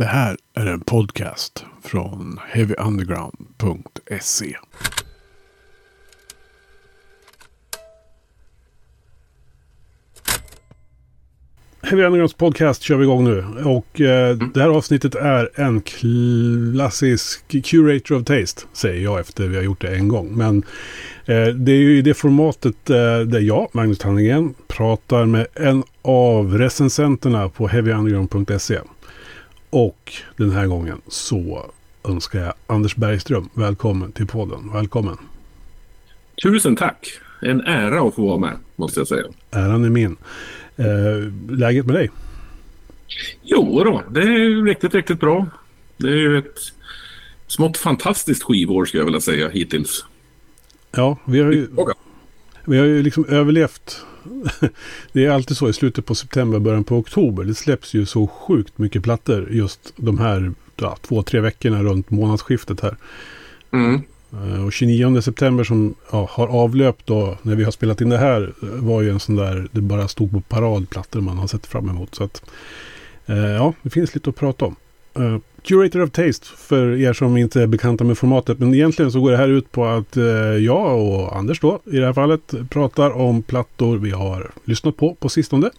Det här är en podcast från heavyunderground.se. Heavy Undergrounds podcast kör vi igång nu. Och eh, det här avsnittet är en klassisk curator of taste. Säger jag efter vi har gjort det en gång. Men eh, det är ju i det formatet eh, där jag, Magnus Tanningen, pratar med en av recensenterna på heavyunderground.se. Och den här gången så önskar jag Anders Bergström välkommen till podden. Välkommen. Tusen tack. En ära att få vara med, måste jag säga. Äran är min. Eh, läget med dig? Jo då, det är riktigt, riktigt bra. Det är ju ett smått fantastiskt skivår skulle jag vilja säga hittills. Ja, vi har ju, vi har ju liksom överlevt. Det är alltid så i slutet på september, början på oktober. Det släpps ju så sjukt mycket plattor just de här ja, två, tre veckorna runt månadsskiftet här. Mm. Eh, Och 29 september som ja, har avlöpt då när vi har spelat in det här var ju en sån där det bara stod på paradplattor man har sett fram emot. Så att eh, ja, det finns lite att prata om. Uh, Curator of Taste för er som inte är bekanta med formatet. Men egentligen så går det här ut på att uh, jag och Anders då i det här fallet pratar om plattor vi har lyssnat på på sistone.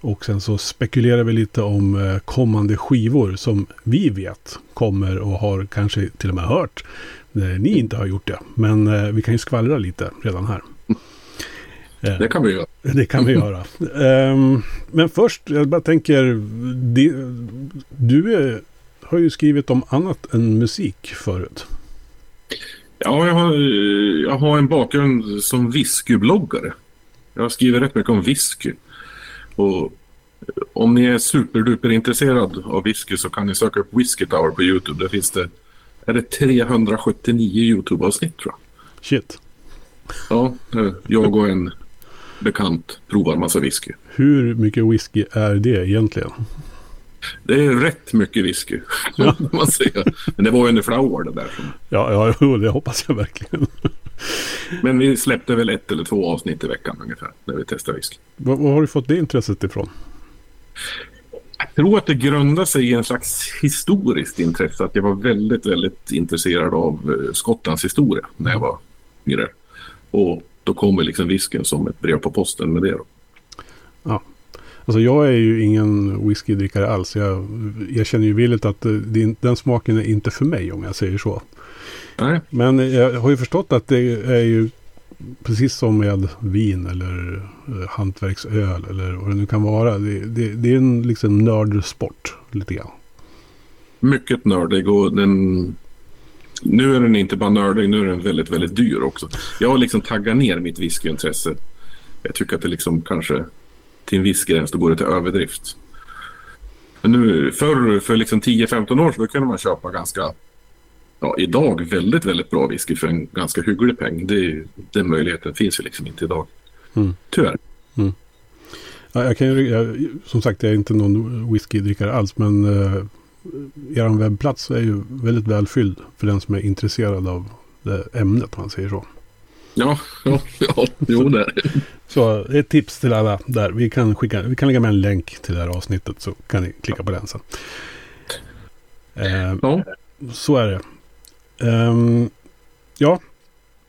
Och sen så spekulerar vi lite om uh, kommande skivor som vi vet kommer och har kanske till och med hört. när ni inte har gjort det. Men vi kan ju skvallra lite redan här. Det kan vi göra. det kan vi göra. Ehm, men först, jag bara tänker. Det, du är, har ju skrivit om annat än musik förut. Ja, jag har, jag har en bakgrund som whiskybloggare. Jag har skrivit rätt mycket om whisky. Och om ni är superduper intresserad av whisky så kan ni söka upp Whisky Tower på YouTube. Där finns det, är det 379 YouTube-avsnitt tror jag. Shit. Ja, eh, jag och en bekant provar massa whisky. Hur mycket whisky är det egentligen? Det är rätt mycket whisky, Ja. man säga. Men det var ju under flera år det där. Ja, ja det hoppas jag verkligen. Men vi släppte väl ett eller två avsnitt i veckan ungefär när vi testade whisky. Var, var har du fått det intresset ifrån? Jag tror att det grundar sig i en slags historiskt intresse. Att jag var väldigt, väldigt intresserad av eh, Skottlands historia när jag var yngre. Och då kommer liksom whiskyn som ett brev på posten med det. Då. Alltså jag är ju ingen whiskydrickare alls. Jag, jag känner ju villigt att eh, det, den smaken är inte för mig om jag säger så. Nej, Men jag har ju förstått att det är ju precis som med vin eller eh, hantverksöl eller vad det nu kan vara. Det, det, det är en liksom nördsport lite grann. mycket nördig och den... Nu är den inte bara nördig, nu är den väldigt, väldigt dyr också. Jag har liksom taggat ner mitt whiskyintresse. Jag tycker att det liksom kanske till en viss gräns då går det till överdrift. Men nu, förr, för liksom 10-15 år så då kunde man köpa ganska, ja idag väldigt, väldigt bra whisky för en ganska hygglig peng. Det, den möjligheten finns ju liksom inte idag. Mm. Tyvärr. Ja, jag kan ju, jag, som sagt, jag är inte någon whiskydrickare alls. Men eh, er webbplats är ju väldigt välfylld för den som är intresserad av det ämnet, om man säger så. Ja, ja, ja, jo det är. Så ett tips till alla där. Vi kan, skicka, vi kan lägga med en länk till det här avsnittet så kan ni klicka på den sen. Eh, Ja. så är det. Ehm, ja,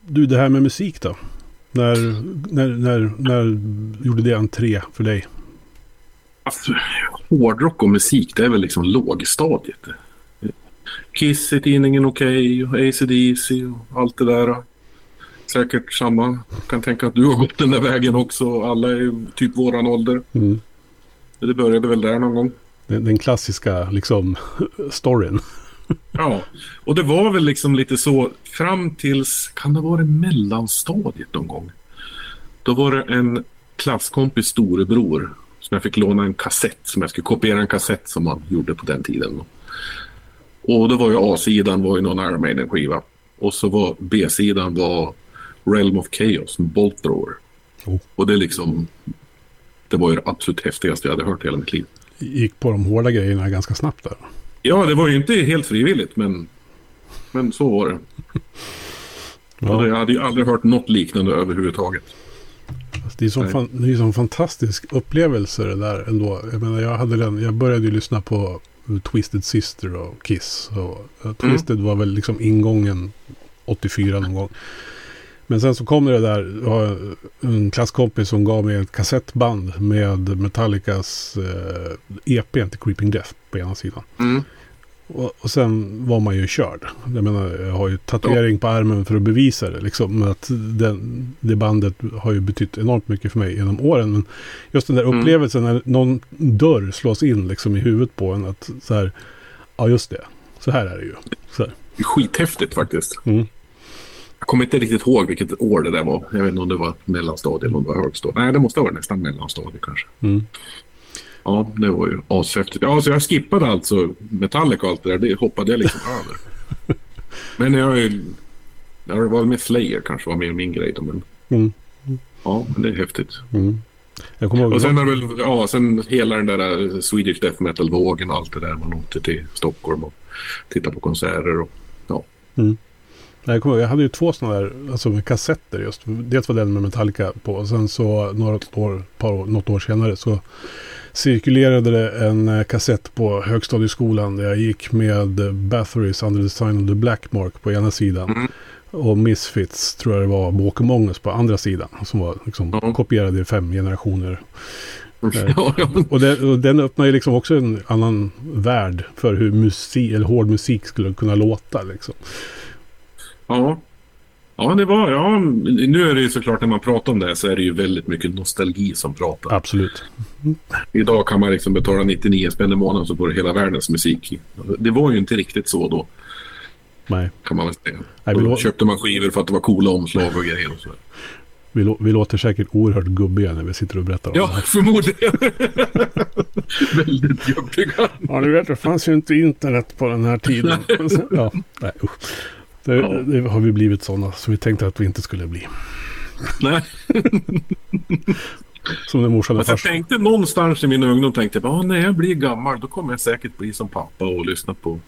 du det här med musik då. När, när, när, när gjorde det entré för dig? Alltså, hårdrock och musik, det är väl liksom lågstadiet. Kiss i tidningen Okej och AC/DC och allt det där. Säkert samma. Kan tänka att du har gått den där vägen också. Alla är typ våran ålder. Mm. Det började väl där någon gång. Den, den klassiska liksom storyn. Ja, och det var väl liksom lite så fram tills, kan det ha varit mellanstadiet någon gång? Då var det en klasskompis storebror som jag fick låna en kassett som jag skulle kopiera en kassett som man gjorde på den tiden. Och då var ju A-sidan var ju någon Iron Maiden-skiva. Och så var B-sidan var Realm of Chaos Bolt Thrower. Oh. Och det liksom, det var ju det absolut häftigaste jag hade hört i hela mitt liv. Gick på de hårda grejerna ganska snabbt där. Ja, det var ju inte helt frivilligt, men, men så var det. Ja. Jag hade ju aldrig hört något liknande överhuvudtaget. Det är, som fan, det är som fantastisk upplevelse det där ändå. Jag menar, jag, hade den, jag började ju lyssna på Twisted Sister och Kiss. Och, uh, Twisted var väl liksom ingången 84 någon gång. Men sen så kom det där, en klasskompis som gav mig ett kassettband med Metallicas eh, EP till Creeping Death på ena sidan. Mm. Och, och sen var man ju körd. Jag menar, jag har ju tatuering på armen för att bevisa det. Liksom, att den, det bandet har ju betytt enormt mycket för mig genom åren. Men just den där Mm. upplevelsen när någon dörr slås in liksom i huvudet på en. Att så här, ja just det, så här är det ju. Så här. Det är skithäftigt faktiskt. Mm. Jag kommer inte riktigt ihåg vilket år det där var. Jag vet inte om det var mellanstadiet eller om det var högstadiet. Nej, det måste ha varit nästan mellanstadiet kanske. Mm. Ja, det var ju ashäftigt. Ja, så jag skippade alltså Metallica och allt det där. Det hoppade jag liksom över. Men jag har ju... Jag var med Slayer kanske var mer min grej då. Men Mm. ja, men det är häftigt. Mm. Och sen väl, ja, sen hela den där eh, Swedish Death Metal-vågen och allt det där. Man åkte till Stockholm och tittade på konserter och ja. Jag, kommer ihåg, jag hade ju två sådana där, alltså med kassetter just. Dels var den med Metallica på och sen så några år, par, år- något år senare så cirkulerade det en eh, kassett på högstadieskolan där jag gick med eh, Bathory's Under the Sign of the Black Mark på ena sidan. Mm. Och Misfits tror jag det var, Walker Among Us på andra sidan. Som var liksom Ja. kopierade i fem generationer. ja, ja. Och, det, och den öppnar ju liksom också en annan värld för hur musik, eller hård musik skulle kunna låta liksom. Ja. Ja, det var... Ja, nu är det ju såklart när man pratar om det så är det ju väldigt mycket nostalgi som pratar. Absolut. Idag kan man liksom betala 99 spänn i månaden så får du hela världens musik. Det var ju inte riktigt så då, Nej. kan man väl säga. Nej, Då köpte man skivor för att det var coola omslag och grejer och så. Vi, lå- vi låter säkert oerhört gubbiga när vi sitter och berättar om det Ja, förmodligen. väldigt jobbiga. Ja, du vet, det fanns ju inte internet på den här tiden. ja, nej, usch. Det, Ja. det har vi blivit sådana som vi tänkte att vi inte skulle bli. Nej. Som när morsan och jag tänkte någonstans i min ungdom tänkte jag, när jag blir gammal då kommer jag säkert bli som pappa och lyssna på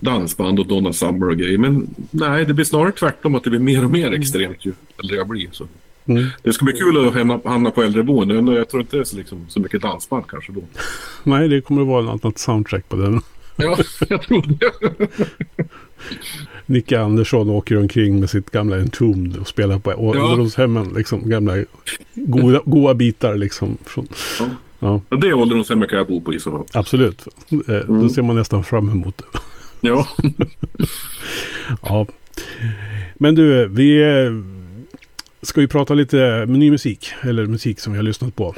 dansband och Donna Summer och grejer. Men nej, det blir snarare tvärtom att det blir mer och mer extremt ju äldre jag blir. Så. Mm. Det ska bli kul att hamna, hamna på äldreboende. Jag tror inte det är så, liksom, så mycket dansband kanske då. Nej, det kommer att vara ett annat soundtrack på den. Ja, jag tror det. Nicke Andersson åker omkring med sitt gamla Entombed och spelar på ålderdomshemmen. Liksom, gamla goda, goda bitar liksom. Från, Ja. ja, Det ålderdomshemmet kan jag bo på i så fall. absolut. Eh, Då Mm. ser man nästan fram emot det. Ja. Ja. Men du, vi eh, ska ju prata lite med ny musik. Eller musik som vi har lyssnat på.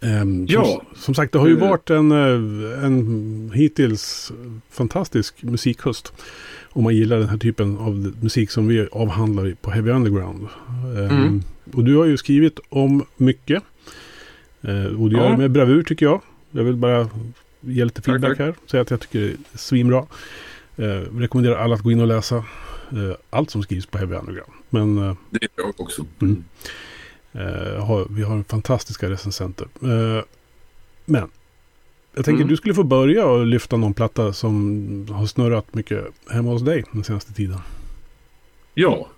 Ehm, Ja. Som, som sagt, det har ju Eh. varit en, eh, en hittills fantastisk musikhöst. Om man gillar den här typen av musik som vi avhandlar på Heavy Underground. Ehm, Mm. Och du har ju skrivit om mycket. Eh, och du gör Ja. det med bravur tycker jag. Jag vill bara ge lite feedback tack. här. Säga att jag tycker det är svinbra. Eh, rekommenderar alla att gå in och läsa eh, allt som skrivs på Heavy Underground. Men Det är jag också. Mm. Eh, har, vi har fantastiska recensenter. Eh, men jag tänker Mm. du skulle få börja och lyfta någon platta som har snurrat mycket hemma hos dig den senaste tiden. Ja.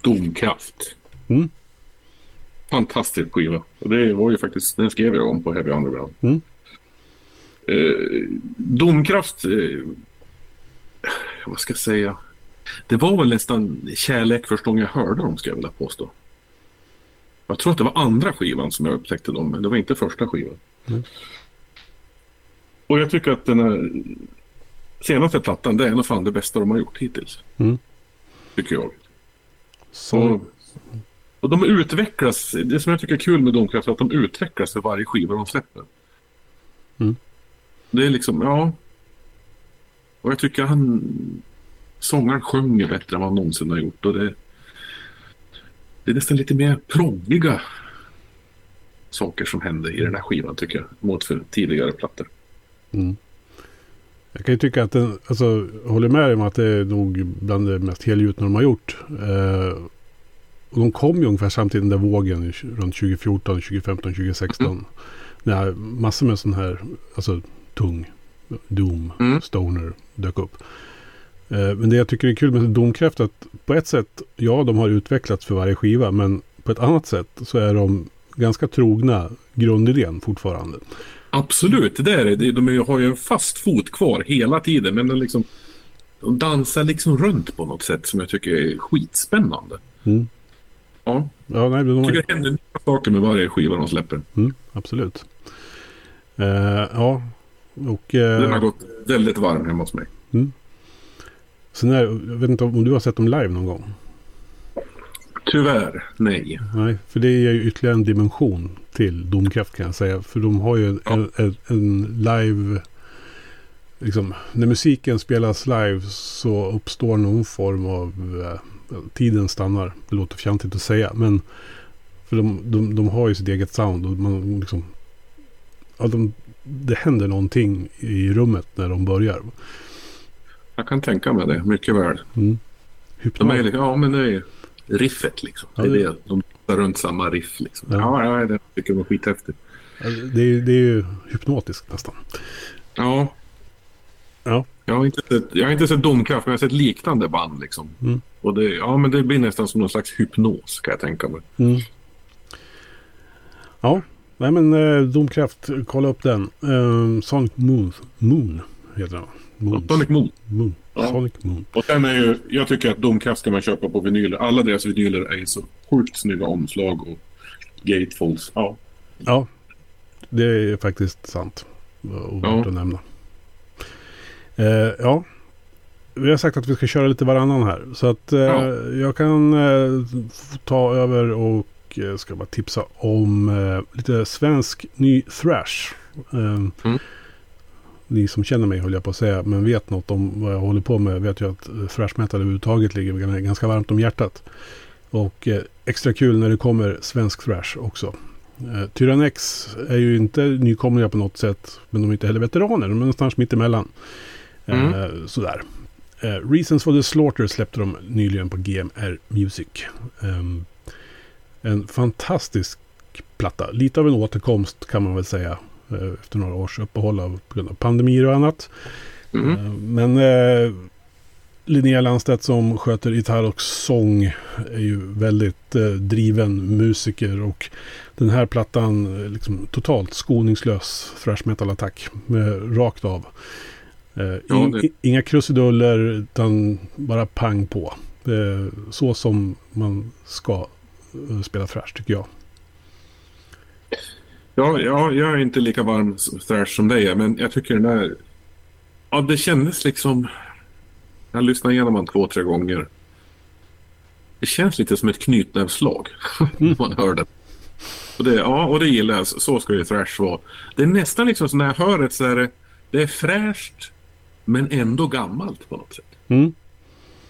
Domkraft. Mm. Fantastisk skiva. Och det var ju faktiskt, den skrev jag om på Heavy Underground. Mm. Eh, domkraft, eh, vad ska jag säga? Det var väl nästan kärlek första gången jag hörde dem, ska jag vilja påstå. Jag tror att det var andra skivan som jag upptäckte dem, men det var inte första skivan. Mm. Och jag tycker att den här senaste plattan, det är nog fan det bästa de har gjort hittills. Mm. Tycker jag. Så, Och, och de utvecklas. Det som jag tycker är kul med Domkraft är att de utvecklas för varje skiva de släpper. Mm. Det är liksom, ja. Och jag tycker han... Sångaren sjunger bättre än vad han någonsin har gjort. Och det, det är nästan lite mer prångliga saker som händer i den här skivan tycker jag. Mot för tidigare plattor. mm. Jag kan ju tycka att den, alltså, håller med dig om att det är nog bland det mest helgjutna de har gjort. Eh, och de kom ju ungefär samtidigt den där vågen runt 2014, 2015, 2016. Mm. När massor med sån här, alltså tung, Doom, Mm. Stoner dök upp. Eh, men det jag tycker är kul med Domkraft är att på ett sätt, ja de har utvecklats för varje skiva, men på ett annat sätt så är de ganska trogna grundidén fortfarande. Absolut, det är det. De har ju en fast fot kvar hela tiden. Men de, liksom, de dansar liksom runt på något sätt som jag tycker är skitspännande. Mm. Ja, Ja, nej, de jag har... tycker det händer nya saker med varje skiva de släpper. mm, absolut. Eh, ja, och... eh, Den har gått väldigt varm hemma hos mig. Sen är, jag vet inte om du har sett dem live någon gång? Tyvärr, nej. Nej, för det är ju ytterligare en dimension till Domkraft kan jag säga. För de har ju en, Ja. en, en live... Liksom, när musiken spelas live så uppstår någon form av... Eh, tiden stannar. Det låter fjantigt att säga. Men för de, de, de har ju sitt eget sound. Och man liksom, ja, de, det händer någonting i rummet när de börjar. Jag kan tänka mig det mycket väl. Mm. De är, ja, men det är riffet liksom. Ja, det är det. De tar runt samma riff liksom. Ja. Ja, ja, det tycker jag var skithäftigt. Det, är, det är ju hypnotiskt nästan. Ja. Ja. Jag har inte sett, jag har inte sett Domkraft, men jag har sett liknande band liksom. Mm. Och det, ja, men det blir nästan som någon slags hypnos kan jag tänka mig. Mm. Ja, nej men eh, Domkraft, kolla upp den. Eh, Sonic Moon, Moon heter den. Moon. Sonic Moon. Moon. Ja. Sonic Moon. Och sen är ju, jag tycker att Domkraft ska man köpa på vinyler. Alla deras vinyler är ju så sjukt snygga omslag och gatefolds. Ja. Ja, det är faktiskt sant. Och Ja. att nämna. Eh, ja, vi har sagt att vi ska köra lite varannan här. Så att eh, Ja. jag kan eh, ta över och eh, ska bara tipsa om eh, lite svensk ny thrash. Eh, Ni som känner mig höll jag på att säga, men vet något om vad jag håller på med vet ju att eh, thrash metal överhuvudtaget ligger ganska varmt om hjärtat. Och eh, extra kul när det kommer svensk thrash också. Eh, Tyrannex är ju inte nykomlingar på något sätt, men de är inte heller veteraner. De är någonstans mitt emellan. Eh, sådär. Eh, Reasons for the Slaughter släppte de nyligen på GMR Music. Ehm, en fantastisk platta. Lite av en återkomst kan man väl säga. Eh, efter några års uppehåll av, på grund av pandemier och annat. Mm. Eh, Men eh, Linnea Landstedt som sköter gitarr och sång är ju väldigt eh, driven musiker och den här plattan eh, liksom totalt skoningslös thrash metal-attack rakt av. Eh, Ja, ing- det- Inga krusiduller utan bara pang på. Eh, så som man ska spela thrash tycker jag. Ja, ja, jag är inte lika varm thrash som dig är, men jag tycker den där... Ja, det kändes liksom... Jag lyssnade igenom den två, tre gånger. Det känns lite som ett knytnävsslag när man hör den. Och det. Ja, och det gillar jag. Så ska ju thrash vara. Det är nästan liksom så när jag hör det så är det... Det är fräscht, men ändå gammalt på något sätt. Mm.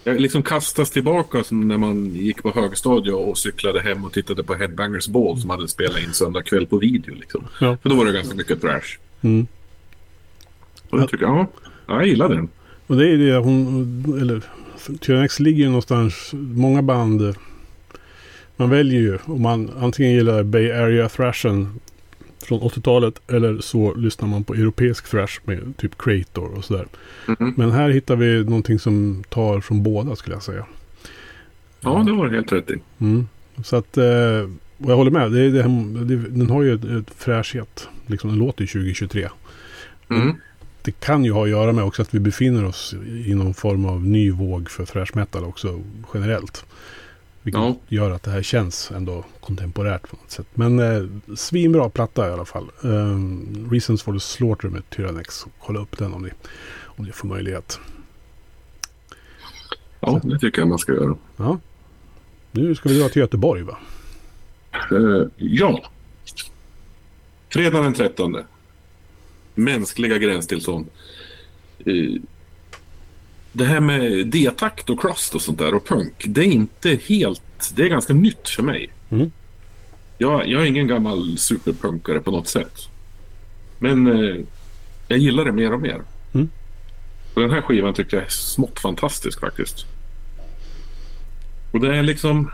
Jag liksom kastas tillbaka som när man gick på högstadiet och cyklade hem och tittade på Headbangers Ball som hade spelat in söndag kväll på video. Liksom. Ja. För då var det ganska mycket trash. Mm. Och jag tycker, ja, ja, jag gillar den. Och det är det hon, eller Tyrannex ligger ju någonstans, många band, man väljer ju om man antingen gillar Bay Area thrashen från 80-talet eller så lyssnar man på europeisk thrash med typ Creator och sådär. Mhm. Men här hittar vi någonting som tar från båda skulle jag säga. Ja, det var det helt rätt i. Mm. Så att, eh, och jag håller med, det, det, det, den har ju ett, ett fräschhet, liksom den låter ju 2023. Mm. Det kan ju ha att göra med också att vi befinner oss i någon form av ny våg för thrash metal också generellt. Vilket Ja. gör att det här känns ändå kontemporärt på något sätt. Men eh, svinbra platta i alla fall. Eh, Reasons for the Slaughter med Tyrannex. Kolla upp den om ni, om ni får möjlighet. Ja, det tycker jag man ska göra. Ja. Nu ska vi dra till Göteborg va? Eh, ja. Fredag den 13. Mänskliga gränstillstånd. Uh, det här med D-takt och crust och sånt där och punk. Det är inte helt... Det är ganska nytt för mig. Mm. Jag, jag är ingen gammal superpunkare på något sätt. Men eh, jag gillar det mer och mer. Mm. Och den här skivan tycker jag är smått fantastisk faktiskt. Och det är liksom...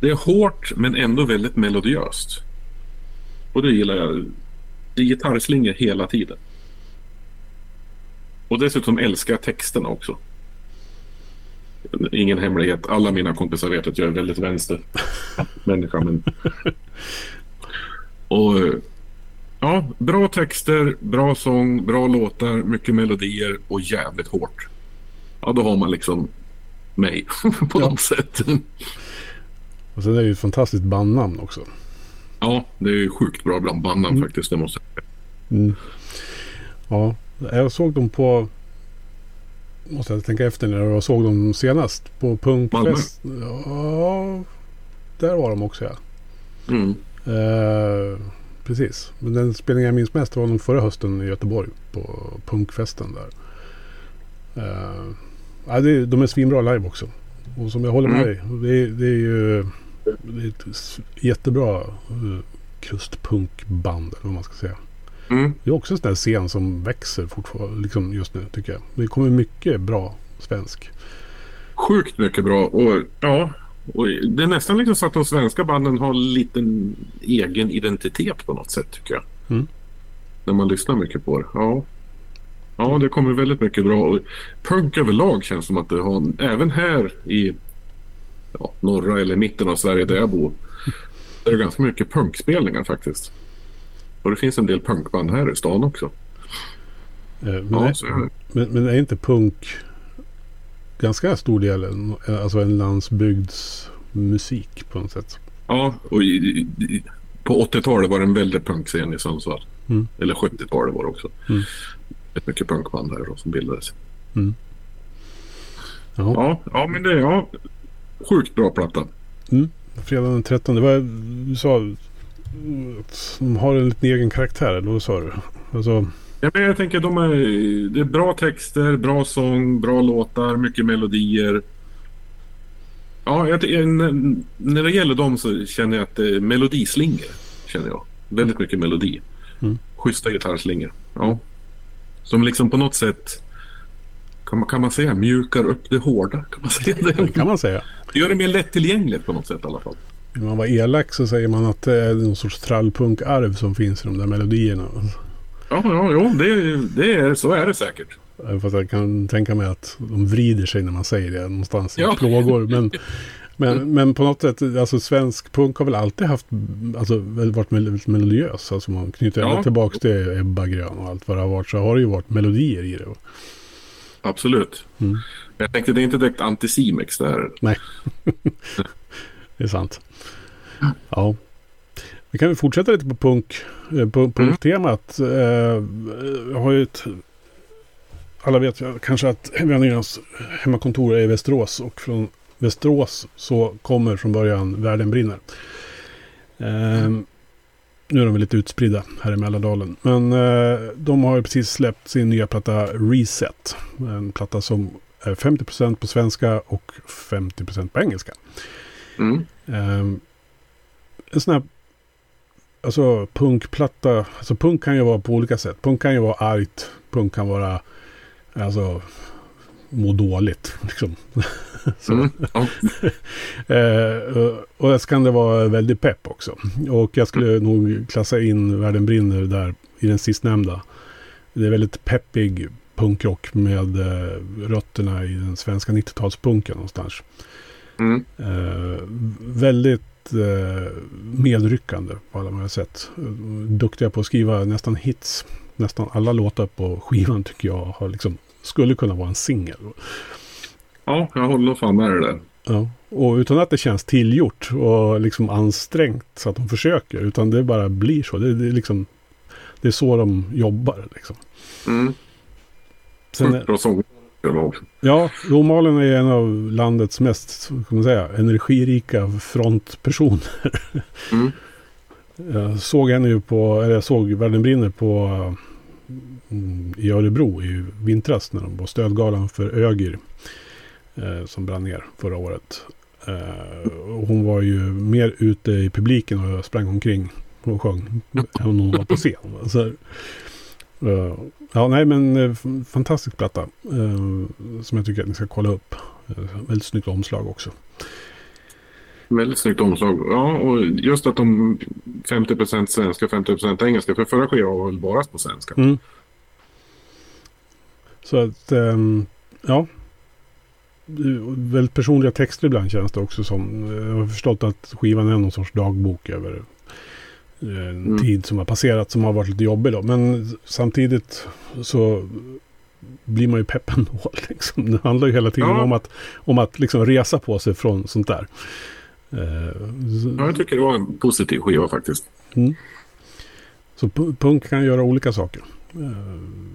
Det är hårt men ändå väldigt melodiöst. Och det gillar jag. Det är gitarrslingor hela tiden. Och dessutom älskar jag texterna också. Ingen hemlighet. Alla mina kompisar vet att jag är väldigt vänster människa. Men... Och Ja, bra texter, bra sång, bra låtar, mycket melodier och jävligt hårt. Ja, då har man liksom mig på Ja. något sätt. Och sen är det ju ett fantastiskt bandnamn också. Ja, det är ju sjukt bra bland bandnamn Mm. faktiskt. Det måste jag säga. Mm. Ja, jag såg dem på... Måste jag tänka efter när jag såg dem senast. På Punkfest. Ja, där var de också ja. Mm. Eh, precis. Men den spelningen jag minns mest var nog förra hösten i Göteborg. På Punkfesten där. Eh, ja, det, är- de är svinbra live också. Och som jag håller med Mm. dig. Det, är- det är ju det är ett jättebra uh, krustpunkband. Eller vad man ska säga. Mm. Det är också en sån där scen som växer fortfarande liksom just nu tycker jag. Det kommer mycket bra svensk. Sjukt mycket bra. Och, ja, och det är nästan liksom så att de svenska banden har en liten egen identitet på något sätt tycker jag. Mm. När man lyssnar mycket på det. Ja. Ja, det kommer väldigt mycket bra. Och punk överlag känns som att det har, även här i ja, norra eller mitten av Sverige där jag bor. Det är ganska mycket punkspelningar faktiskt. Och det finns en del punkband här i stan också. Eh, Men, Ja, är, men, men är inte punk ganska stor del, alltså en landsbygdsmusik på något sätt? Ja, och i, i, på 80-talet var det en väldig punkscen i Sundsvall. Mm. Eller 70-talet var det också. Mm. Ett mycket punkband här då, som bildades. Ja. Ja, ja men det är ja, sjukt bra platta. Fredag den 13. Det var, du sa de har en liten egen karaktär, eller vad sa du? Alltså, Ja, men jag tänker de är, det är bra texter, bra sång, bra låtar, mycket melodier. Ja, jag, när, det gäller dem så känner jag att det är melodislingor. Känner jag. Väldigt mycket melodi. Mm. Schyssta gitarrslingor. Ja. Som liksom på något sätt kan man, kan man säga mjukar upp det hårda. Kan man säga det det? kan man säga. Det gör det mer lättillgängligt på något sätt i alla fall. Om man var elak så säger man att det är någon sorts trallpunkarv som finns i de där melodierna. Ja, ja, jo, det, det är, så är det säkert. Fast jag kan tänka mig att de vrider sig när man säger det någonstans i Ja. plågor. Men, men, men på något sätt, alltså svensk punk har väl alltid haft, alltså varit väldigt melodiös. Alltså man knyter Ja. tillbaka till Ebba Grön och allt vad det har varit. Så har det ju varit melodier i det. Absolut. Mm. Jag tänkte det är inte direkt anticimex det här. Det är sant. Ja. Vi kan väl fortsätta lite på punk, eh, på punktemat. Eh, Jag har ju ett, alla vet kanske att Vännernas hemmakontor är i Västerås och från Västerås så kommer från början Världen brinner. Eh, nu är de lite utspridda här i Mälardalen. Men eh, de har ju precis släppt sin nya platta Reset. En platta som är 50% på svenska och 50% på engelska. Mm. Ehm, en sån här alltså punkplatta. Alltså punk kan ju vara på olika sätt. Punk kan ju vara argt. Punk kan vara alltså må dåligt. Liksom. Mm. Eh, och så kan det vara väldigt pepp också. Och jag skulle nog klassa in Världen brinner där i den sistnämnda. Det är väldigt peppig punkrock med eh, rötterna i den svenska 90-talspunken någonstans. Mm. Eh, väldigt eh, medryckande på alla möjliga sätt. Duktiga på att skriva nästan hits. Nästan alla låtar på skivan tycker jag har liksom, skulle kunna vara en singel. ja, jag håller fan med dig där. Ja. Och utan att det känns tillgjort och liksom ansträngt så att de försöker. Utan det bara blir så. Det, det, är, liksom, det är så de jobbar. Liksom. Mm. Sen, Sjukt bra också. ja, Romalen är en av landets mest kan man säga, energirika frontpersoner. Mm. Jag såg henne ju på, eller jag såg Världen brinner på mm, i Örebro i vintras när de var stödgalan för Ögir. Eh, som brann ner förra året. Eh, hon var ju mer ute i publiken och sprang omkring och sjöng än hon var på scen. Så, eh, ja, nej men eh, fantastisk platta. Eh, som jag tycker att ni ska kolla upp. Väldigt snyggt omslag också. Väldigt snyggt omslag. Ja, och just att de 50% svenska, 50% engelska. För förra skivan var väl bara på svenska. Mm. Så att, ehm, ja. Väldigt personliga texter ibland känns det också som. Jag har förstått att skivan är någon sorts dagbok över Mm. tid som har passerat som har varit lite jobbig då. Men samtidigt så blir man ju pepp ändå. Liksom. Det handlar ju hela tiden Ja. om att, om att liksom resa på sig från sånt där. Eh, så- Ja, jag tycker det var en positiv skiva faktiskt. Så pu- punk kan göra olika saker. Eh,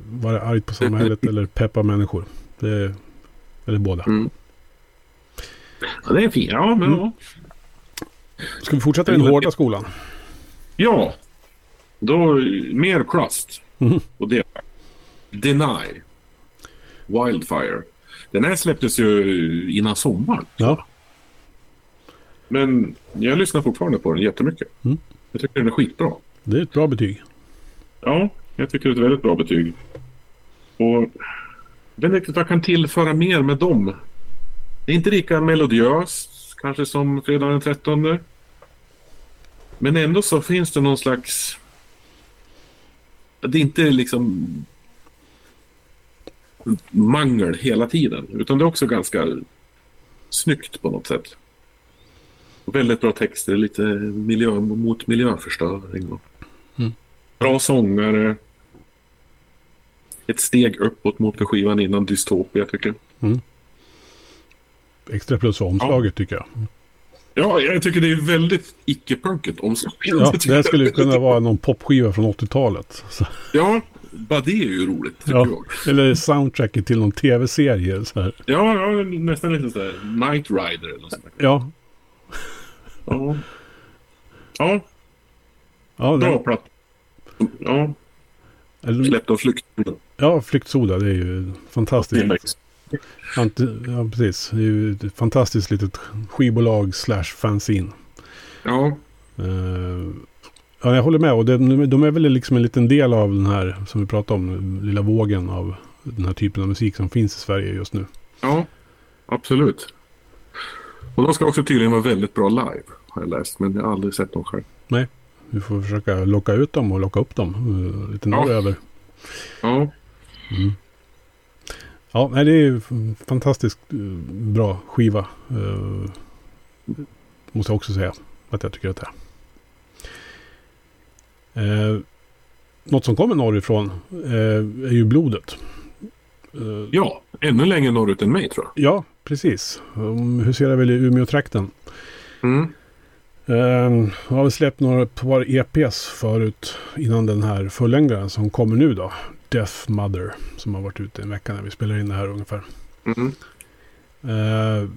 vara arg på samhället eller peppa människor. Det, eller båda. Mm. Ja, det är fint. Ja, men Mm. ja. Ska vi fortsätta i den hårda skolan? Ja, då mer Crust. Mhm. Och det Deny. Wildfire. Den här släpptes ju innan sommaren. Ja. Men jag lyssnar fortfarande på den jättemycket. Mm. Jag tycker den är skitbra. Det är ett bra betyg. Ja, jag tycker det är ett väldigt bra betyg. Och jag vet inte vad jag kan tillföra mer med dem. Det är inte lika melodiöst kanske som fredag den 13. Men ändå så finns det någon slags... Det är inte liksom mangel hela tiden. Utan det är också ganska snyggt på något sätt. Väldigt bra texter, lite miljö mot miljöförstöring. Mm. Bra sångare. Ett steg uppåt mot för skivan innan Dystopia tycker jag. Extra plus omslaget tycker jag. Ja, jag tycker det är väldigt icke-punkigt omslag. Ja, det här skulle kunna vara någon popskiva från 80-talet. Så, Ja, bara det är ju roligt tycker ja. jag. Eller soundtracket till någon tv-serie. Så här. Ja, ja, nästan lite sådär Night Rider eller något sånt. Ja, Ja. Ja, ja, bra det, platta. Ja, släppt av flykt. ja Flyktsoda. Det är ju fantastiskt. Ja, precis. Det är ju ett fantastiskt litet skivbolag slash fanzine. Ja, Eh, ja, jag håller med. Och de, de är väl liksom en liten del av den här, som vi pratade om, lilla vågen av den här typen av musik som finns i Sverige just nu. ja, absolut. Och de ska också tydligen vara väldigt bra live, har jag läst. Men jag har aldrig sett dem själv. Vi får försöka locka ut dem och locka upp dem eh, lite Ja. norröver. Ja, Ja, det är ju fantastiskt eh, bra skiva. eh, måste jag också säga att jag tycker att det är. Eh, något som kommer norrifrån eh, är ju blodet. Eh, ja, ännu längre norrut än mig tror jag. ja, precis. Um, huserar väl i Umeå-trakten. Mm. Jag har väl släppt några par EPs förut innan den här fullängdaren som kommer nu då. Death Mother som har varit ute en vecka när vi spelar in det här ungefär. Mm. Eh,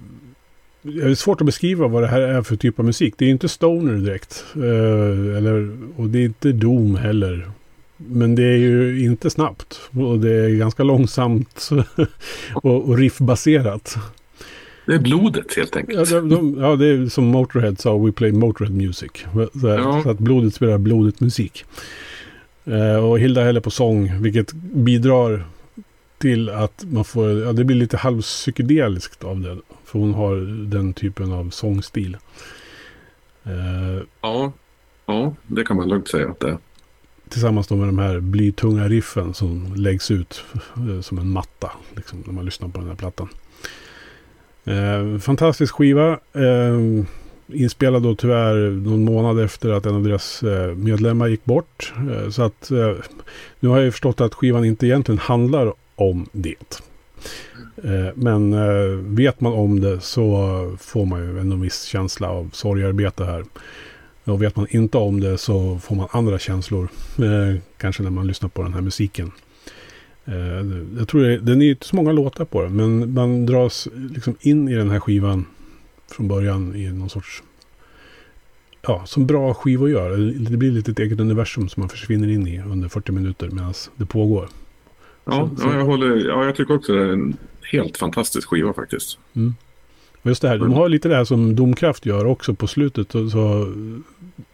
det är svårt att beskriva vad det här är för typ av musik. Det är inte stoner direkt. eh, eller, och det är inte doom heller. Men det är ju inte snabbt. Och det är ganska långsamt och, och riffbaserat. Det är blodet helt enkelt. Ja, de, de, ja, det är som Motorhead sa, We play Motorhead music. Så, här, Ja. så att blodet spelar blodet musik. Eh, och Hilda häller på sång, vilket bidrar till att man får, ja det blir lite halvpsykedeliskt av det. För hon har den typen av sångstil. Eh, Ja, ja, det kan man lugnt säga att det är. tillsammans då med de här blytunga riffen som läggs ut eh, som en matta. Liksom, när man lyssnar på den här plattan. Eh, fantastisk skiva. Inspelad då tyvärr någon månad efter att en av deras eh, medlemmar gick bort. Eh, så att eh, nu har jag ju förstått att skivan inte egentligen handlar om det. Men vet man om det så får man ju en viss känsla av sorgarbete här. Och vet man inte om det så får man andra känslor. Kanske när man lyssnar på den här musiken. Jag tror det, den är inte så många låtar på den. Men man dras liksom in i den här skivan från början i någon sorts... Ja, som bra skivor gör. Det blir lite ett eget universum som man försvinner in i under 40 minuter medan det pågår. Ja, Så- så- ja, jag håller, ja, jag tycker också det är en helt fantastisk skiva faktiskt. Och just det här, de har lite det här som Domkraft gör också på slutet. Så,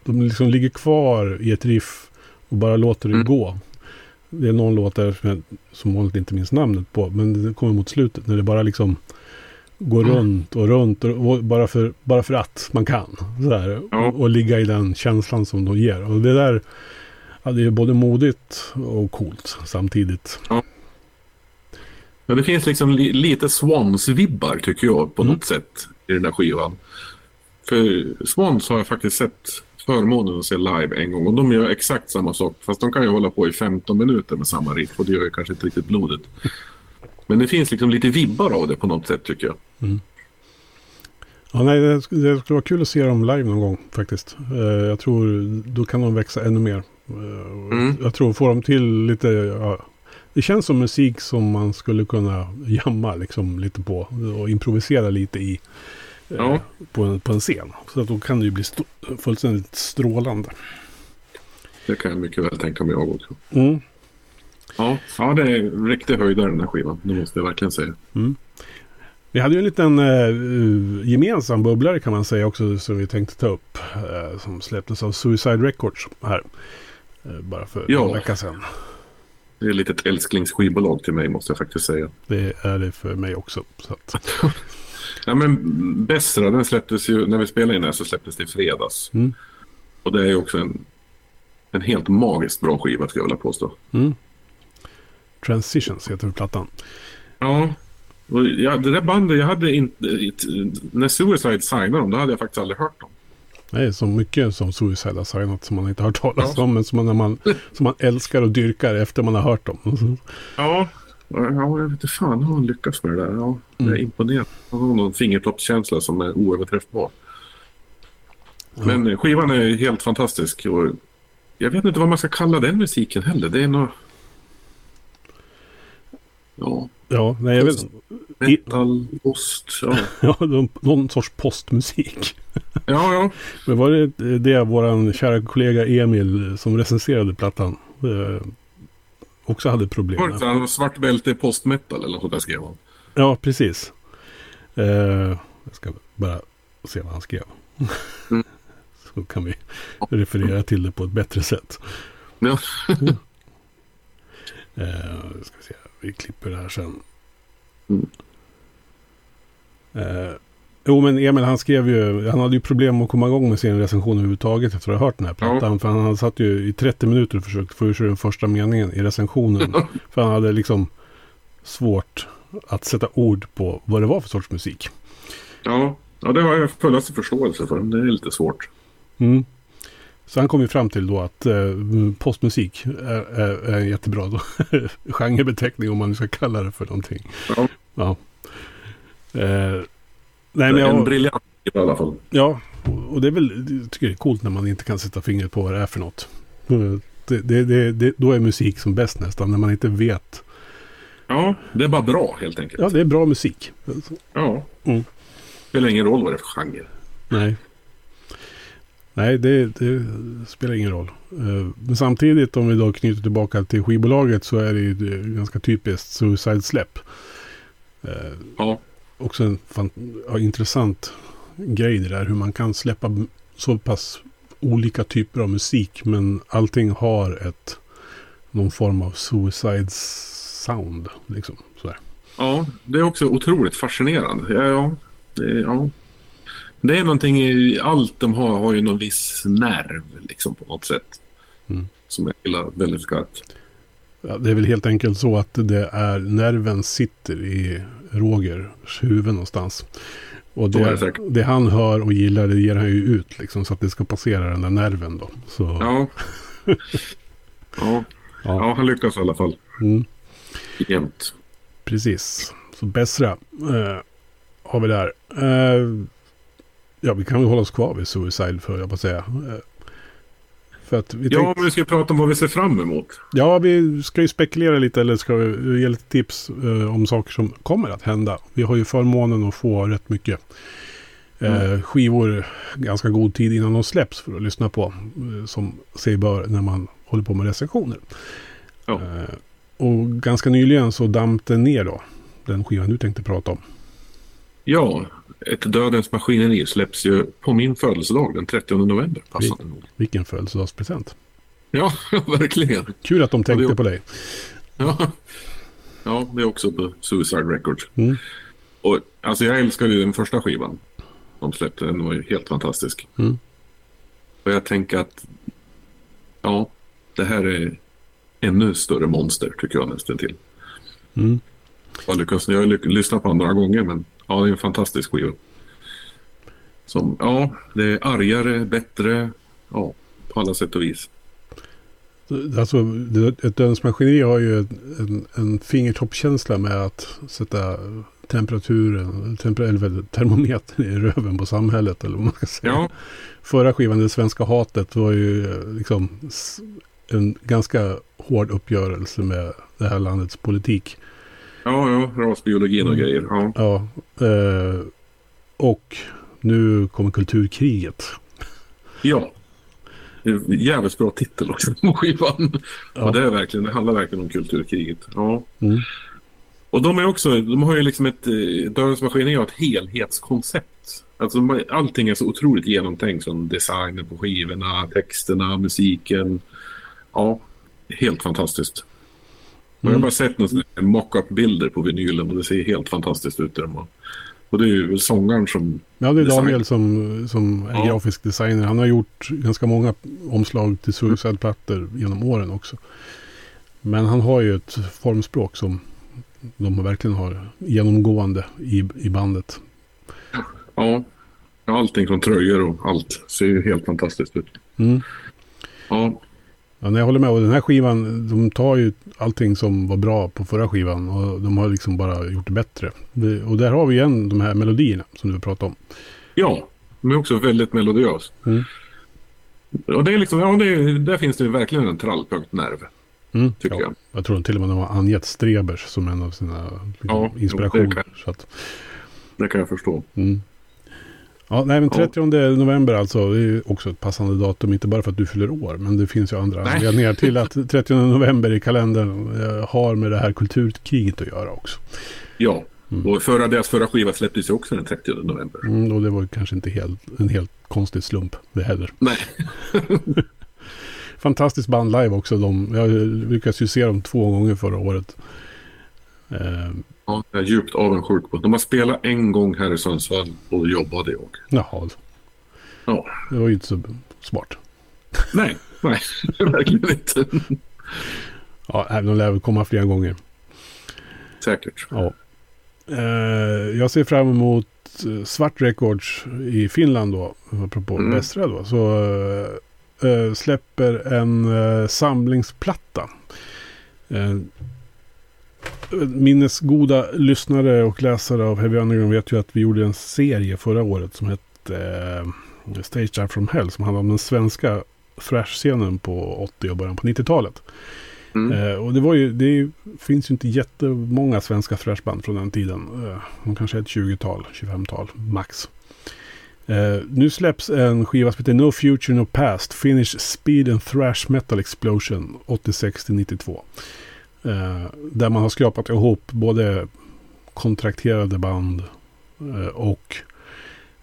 de liksom ligger kvar i ett riff och bara låter det Mm. gå. Det är någon låt där som jag som vanligt inte minns namnet på. Men det kommer mot slutet när det bara liksom går Mm. runt och runt. Och, bara, för, bara för att man kan. Sådär, Ja. och, och ligga i den känslan som de ger. Och det där, ja, det är både modigt och coolt samtidigt. Men det finns liksom li, lite Swans-vibbar tycker jag på Mm. något sätt i den där skivan. För Swans har jag faktiskt sett förmånen att se live en gång och de gör exakt samma sak. Fast de kan ju hålla på i 15 minuter med samma riff och det gör ju kanske inte riktigt blodet. Men det finns liksom lite vibbar av det på något sätt tycker jag. Mm. Ja, nej, det, skulle vara kul att se dem live någon gång faktiskt. Uh, jag tror då kan de växa ännu mer. Uh, mm. Jag tror få dem till lite, uh, det känns som musik som man skulle kunna jamma liksom lite på och improvisera lite i. Eh, ja. På, en, på en scen. Så att då kan det ju bli st fullständigt strålande. Det kan jag mycket väl tänka mig jag också. Mm. Ja, ja, det är riktig höjdare den här skivan. Det måste jag verkligen säga. Mm. Vi hade ju en liten uh, gemensam bubblare kan man säga också som vi tänkte ta upp. Uh, som släpptes av Suicide Records här. Uh, bara för ja. en vecka sedan. Det är lite ett älsklingsskivbolag till mig måste jag faktiskt säga. Det är det för mig också. Så att... ja, men Bessra, den släpptes ju, när vi spelade in den så släpptes det i fredags. Mm. Och det är ju också en, en helt magiskt bra skiva skulle jag vilja påstå. Mm. Transitions heter plattan. Ja, och ja, det där bandet, jag hade inte... När Suicide signade dem, då hade jag faktiskt aldrig hört dem. Nej, så mycket som Suicide har signat som man inte har hört talas ja. om. Men som man, som man älskar och dyrkar efter man har hört dem. Ja, ja jag vet inte fan hur han lyckas med det där. Ja, jag är mm. imponerad. Han har någon fingertoppskänsla som är oöverträffbar. Ja. Men skivan är helt fantastisk. Och jag vet inte vad man ska kalla den musiken heller. Det är nog... Ja. Ja, nej jag vet Metal, post, ja. ja, någon sorts postmusik. ja, ja. Men var det det vår kära kollega Emil som recenserade plattan eh, också hade problem med? Var det svart bälte postmetal eller något där skrev han? Ja, precis. Eh, jag ska bara se vad han skrev. Mm. Så kan vi referera till det på ett bättre sätt. Ja. eh, ska vi se vi klipper det här sen. Mm. Eh, jo men Emil han skrev ju, han hade ju problem att komma igång med sin recension överhuvudtaget efter att ha hört den här plattan. Ja. För han hade satt ju i 30 minuter och försökt få ur den första meningen i recensionen. för han hade liksom svårt att sätta ord på vad det var för sorts musik. Ja, ja det har jag fullaste förståelse för. Det är lite svårt. Mm. Så han kom ju fram till då att eh, postmusik är, är, är, en jättebra då, genrebeteckning om man nu ska kalla det för någonting. Ja. ja. Eh, nej, men jag, en briljant i alla fall. Ja, och det är väl, jag tycker det är coolt när man inte kan sätta fingret på vad det är för något. Det, det, det, det, då är musik som bäst nästan, när man inte vet. Ja, det är bara bra helt enkelt. Ja, det är bra musik. Ja. Mm. Det spelar ingen roll vad det är för genre. Nej. Nej, det, det, spelar ingen roll. Eh, men samtidigt om vi då knyter tillbaka till skivbolaget så är det ju ganska typiskt Suicide-släpp. Eh, ja. Också en fan, ja, intressant grej det där hur man kan släppa så pass olika typer av musik men allting har ett någon form av Suicide sound. Liksom, sådär. Ja, det är också otroligt fascinerande. Ja, ja, det, ja. Det är någonting i allt de har, har ju någon viss nerv liksom på något sätt. Mm. Som jag gillar väldigt skarpt. Ja, det är väl helt enkelt så att det är nerven sitter i Rogers huvud någonstans. Och det, det, det, han hör och gillar det ger han ju ut liksom så att det ska passera den där nerven då. Så. Ja. ja. ja. han lyckas i alla fall. Mm. Jämt. Precis. Så Bessra eh, har vi där. Eh, Ja, vi kan väl hålla oss kvar vid Suicide för jag på säga. Eh, för att vi ja, men vi ska prata om vad vi ser fram emot. Ja, vi ska ju spekulera lite eller ska vi ge lite tips eh, om saker som kommer att hända. Vi har ju förmånen att få rätt mycket eh, mm. skivor ganska god tid innan de släpps för att lyssna på. Eh, som sig bör när man håller på med recensioner. Ja. Eh, och ganska nyligen så damp det ner då. Den skivan du tänkte prata om. Ja, ett Dödens maskineri släpps ju på min födelsedag den 30 november. Passande nog. Vilken födelsedagspresent. Ja, verkligen. Kul att de tänkte det, på dig. Ja. ja, det är också på Suicide Records. Mm. Och, alltså jag älskade ju den första skivan. De släppte den var ju helt fantastisk. Mm. Och jag tänker att ja, det här är ännu större monster tycker jag nästan till. Mm. Jag, lyckas, jag har lyssnat på den några gånger men Ja, det är en fantastisk skiva. Som, ja, det är argare, bättre, ja, på alla sätt och vis. Alltså, ett dödsmaskineri har ju en, en fingertoppkänsla med att sätta temperaturen, temper, eller termometern i röven på samhället. Eller vad man ska säga. Ja. Förra skivan, Det svenska hatet, var ju liksom en ganska hård uppgörelse med det här landets politik. Ja, ja, rasbiologin och Mm. grejer. Ja. Ja, eh, och nu kommer kulturkriget. ja. Jävligt bra titel också på skivan. Ja. Och det, är verkligen, det handlar verkligen om kulturkriget. Ja. Mm. Och de är också, de har ju liksom ett, eh, Dörrens Maskineri har ett helhetskoncept. Alltså allting är så otroligt genomtänkt som designen på skivorna, texterna, musiken. Ja, helt fantastiskt. Jag har Mm. bara sett mock-up-bilder på vinylen och det ser helt fantastiskt ut. Där. Och- Och det är ju sångaren som... Ja, det är Design. Daniel som, som är Ja. grafisk designer. Han har gjort ganska många omslag till Suicide-plattor genom åren också. Men han har ju ett formspråk som de verkligen har genomgående i, i bandet. Ja, allting från tröjor och allt ser ju helt fantastiskt ut. Mm. Ja, Ja, nej, jag håller med. Och den här skivan, de tar ju allting som var bra på förra skivan och de har liksom bara gjort det bättre. Och där har vi igen de här melodierna som du pratade om. ja de är också väldigt melodiös. Mm. Och det är liksom, ja, det är, där finns det verkligen en trallpunktnerv, Mm. tycker ja, jag. jag tror till och med de har angett Strebers som en av sina liksom, Ja, inspirationer. det kan- så att, Det kan jag förstå. Mm. Ja, nej, men Ja. 30 november alltså. Det är ju också ett passande datum. Inte bara för att du fyller år. Men det finns ju andra anledningar till att 30 november i kalendern eh, har med det här kulturkriget att göra också. Ja, Mm. och förra, deras förra skiva släpptes ju också den 30 november. Mm, och det var kanske inte helt, en helt konstig slump det heller. Nej, Fantastiskt band live också. De, jag lyckades ju se dem två gånger förra året. Eh, ja, jag är djupt avundsjuk på. De har spelat en gång här i Sundsvall och då jobbade jag. jaha, Ja, det var ju inte så smart. nej, nej, verkligen inte. Ja, de lär väl komma flera gånger. Säkert. Ja. Eh, jag ser fram emot eh, Svart Records i Finland då. Apropå Mm. Västra då. Så eh, släpper en eh, samlingsplatta. Eh, minnesgoda lyssnare och läsare av Heavy Underground vet ju att vi gjorde en serie förra året som hette eh, Stage Dive from Hell. Som handlade om den svenska thrash-scenen på 80 och början på 90-talet. Mm. Eh, och det, var ju, det finns ju inte jättemånga svenska thrashband från den tiden. Eh, de kanske är ett 20-tal, 25-tal max. Eh, nu släpps en skiva som heter No Future No Past. Finnish Speed and Thrash Metal Explosion 86-92. Eh, där man har skrapat ihop både kontrakterade band eh, och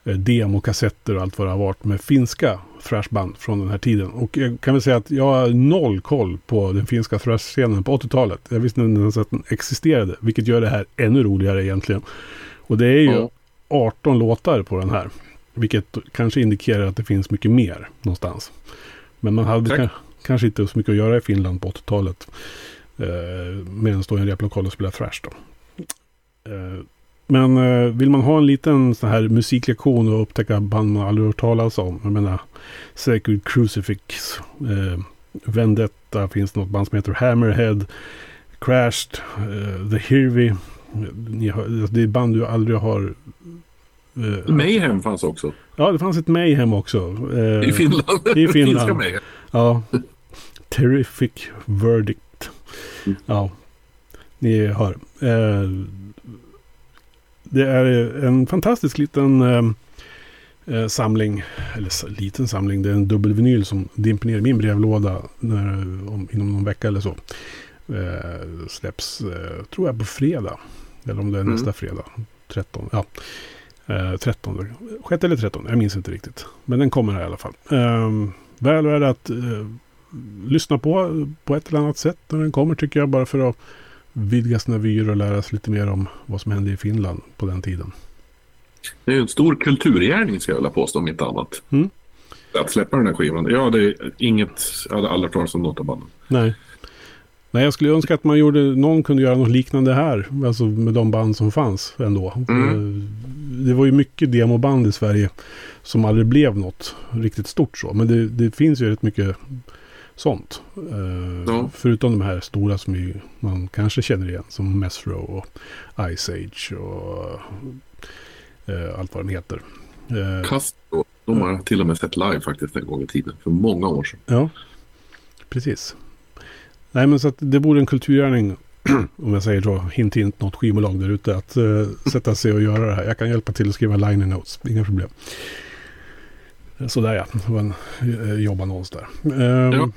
eh, demokassetter och allt vad det har varit med finska thrashband från den här tiden. Och jag kan väl säga att jag har noll koll på den finska thrash-scenen på 80-talet. Jag visste inte ens att den existerade, vilket gör det här ännu roligare egentligen. Och det är ju Ja. 18 låtar på den här, vilket kanske indikerar att det finns mycket mer någonstans. Men man hade ka- kanske inte så mycket att göra i Finland på 80-talet. Eh, Medan stå i en replokal och spela thrash då. Eh, men eh, vill man ha en liten sån här musiklektion och upptäcka band man aldrig hört talas om. Jag menar Sacred Crucifix. Eh, Vendetta finns något band som heter Hammerhead. Crashed. Eh, The Hirvi. Har, alltså, det är band du aldrig har... Eh, Mayhem fanns också. ja, det fanns ett Mayhem också. I Finland. i Finland. Ja. Terrific verdict. Mm. Ja. Ni hör. Eh, det är en fantastisk liten eh, eh, samling. Eller liten samling. Det är en dubbelvinyl som dimper ner i min brevlåda när, om, inom någon vecka eller så. Eh, släpps, tror jag, på fredag. Eller om det är Mm. nästa fredag. 13. Ja. Eh, 13. 6 eller 13. Jag minns inte riktigt. Men den kommer här i alla fall. Väl värd att lyssna på på ett eller annat sätt när den kommer tycker jag. Bara för att vidga sina vyer och lära sig lite mer om vad som hände i Finland på den tiden. Det är ju en stor kulturgärning ska jag vilja påstå om inte annat. Mm. Att släppa den här skivan. Ja, det är inget... Jag hade aldrig hört talas om något av banden. Nej. Nej, jag skulle önska att man gjorde, någon kunde göra något liknande här. Alltså med de band som fanns ändå. Mm. Eh, det var ju mycket demoband i Sverige som aldrig blev något riktigt stort så. Men det, det finns ju rätt mycket sånt. Eh, Ja. Förutom de här stora som ju, man kanske känner igen. Som Mesro och Ice Age och eh, allt vad den heter. Eh, Castro, de har jag till och med sett live faktiskt en gång i tiden. För många år sedan. Ja, precis. Nej, men så att det vore en kulturgärning, om jag säger så, hint hint, något skivbolag där ute, att eh, sätta sig och göra det här. Jag kan hjälpa till att skriva liner notes, inga problem. Sådär ja, det var en eh, jobbannons där. Ja.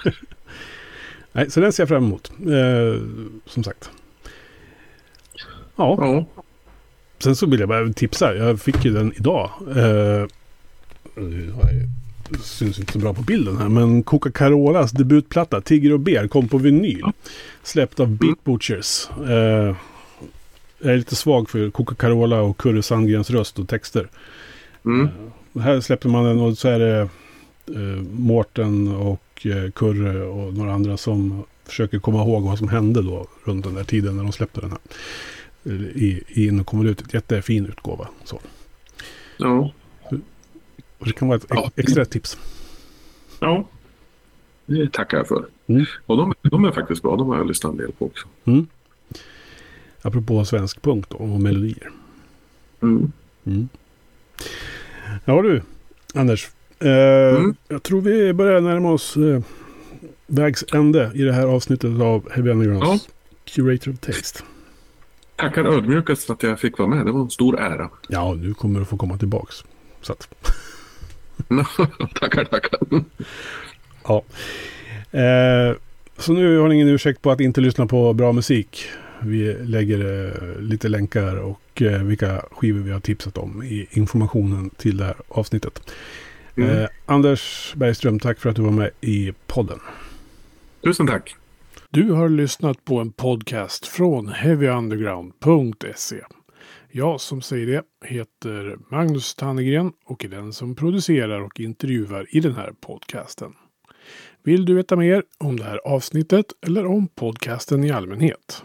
Nej, så den ser jag fram emot, eh, som sagt. Ja, Ja, sen så vill jag bara tipsa. Jag fick ju den idag. Eh, har jag- det syns inte så bra på bilden här. Men Coca-Colas debutplatta Tigger och Ber kom på vinyl. Släppt av Beat Butchers. Eh, jag är lite svag för Coca-Cola och Kurre Sandgrens röst och texter. mm. Här släpper man den och så är det eh, Mårten och eh, Kurre och några andra som försöker komma ihåg vad som hände då runt den där tiden när de släppte den här. Eh, I, i in och kommer ut. Jättefin utgåva. Så. ja, Och det kan vara ett Ja. ex- extra tips. ja. Det tackar jag för. Mm. Och de, de är faktiskt bra. De har jag lyssnat en del på också. Mm. Apropå svensk punk då, och melodier. Mm. Mm. Ja du, Anders. Eh, Mm. Jag tror vi börjar närma oss eh, vägs ände i det här avsnittet av Heavy Undergrounds Curator of Taste. Tackar ödmjukast för att jag fick vara med. Det var en stor ära. Ja, du kommer att få komma tillbaks. Så att, tackar, tackar. ja. Eh, så nu har ni ingen ursäkt på att inte lyssna på bra musik. Vi lägger eh, lite länkar och eh, vilka skivor vi har tipsat om i informationen till det här avsnittet. Mm. Eh, Anders Bergström, tack för att du var med i podden. Tusen tack. Du har lyssnat på en podcast från heavyunderground.se. Jag som säger det heter Magnus Tannegren och är den som producerar och intervjuar i den här podcasten. Vill du veta mer om det här avsnittet eller om podcasten i allmänhet?